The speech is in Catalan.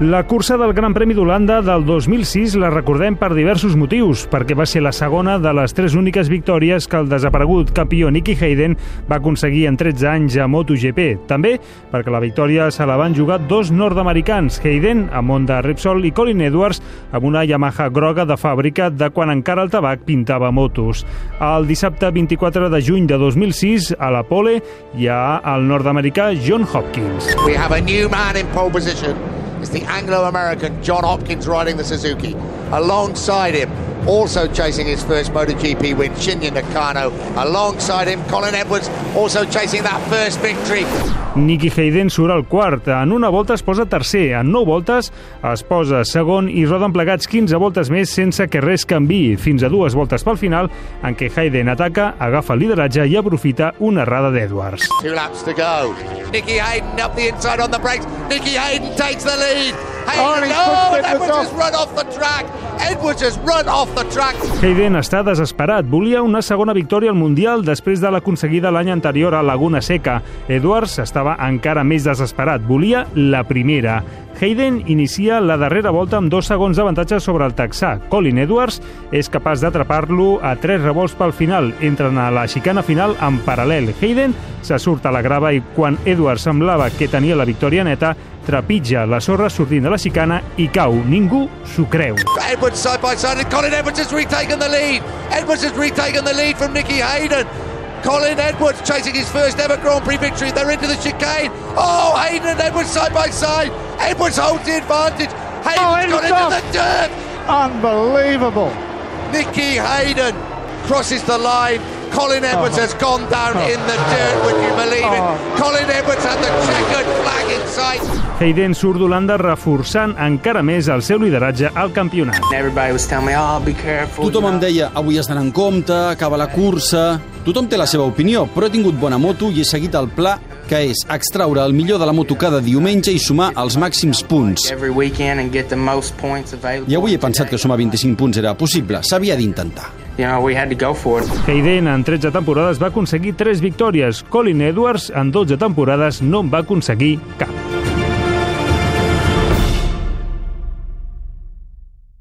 La cursa del Gran Premi d'Holanda del 2006 la recordem per diversos motius, perquè va ser la segona de les tres úniques victòries que el desaparegut campió Nicky Hayden va aconseguir en 13 anys a MotoGP. També perquè la victòria se la van jugar dos nord-americans, Hayden amb Honda Repsol i Colin Edwards amb una Yamaha groga de fàbrica de quan encara el tabac pintava motos. El dissabte 24 de juny de 2006, a la pole, hi ha el nord-americà John Hopkins. We have a new man in pole position. It's the Anglo-American John Hopkins riding the Suzuki. Alongside him, also chasing his first MotoGP win, Shinya Nakano. Alongside him, Colin Edwards, also chasing that first victory. Nicky Hayden surt al quart. En una volta es posa tercer, en nou voltes es posa segon i roden plegats 15 voltes més sense que res canvi, fins a dues voltes pel final, en què Hayden ataca, agafa el lideratge i aprofita una errada d'Edwards. Two laps to go. Nicky Hayden up the inside on the brakes. Nicky Hayden takes the lead. Hayden, oh, has run off the track. Edwards has run off the track. Hayden està desesperat. Volia una segona victòria al Mundial després de l'aconseguida l'any anterior a Laguna Seca. Edwards estava encara més desesperat. Volia la primera. Hayden inicia la darrera volta amb dos segons d'avantatge sobre el texà. Colin Edwards és capaç d'atrapar-lo a tres revolts pel final. Entren a la xicana final en paral·lel. Hayden se surt a la grava i quan Edwards semblava que tenia la victòria neta, trepitja la sorra sortint de la xicana i cau. Ningú s'ho creu. Edwards side by side, and Colin Edwards has retaken the lead. Edwards has retaken the lead from Nicky Hayden. Colin Edwards chasing his first ever Grand Prix victory. They're into the chicane. Oh, Hayden and Edwards side by side. Edwards holds the advantage. Hayden's Oh, got into off. the dirt. Unbelievable. Nicky Hayden crosses the line. Colin Edwards Oh. has gone down in the dirt, would you believe it? Oh. Colin Edwards had the checkered flag in sight. Hayden surt d'Holanda reforçant encara més el seu lideratge al campionat. Everybody was telling me, oh, be careful. Tothom em deia, avui has d'anar en compte, acaba la cursa... Tothom té la seva opinió, però he tingut bona moto i he seguit el pla que és extraure el millor de la moto cada diumenge i sumar els màxims punts. Every weekend and get the most points available. I avui he pensat que sumar 25 punts era possible, s'havia d'intentar. You know, we had to go for it. Hayden en 13 temporades va aconseguir 3 victòries. Colin Edwards en 12 temporades no en va aconseguir cap.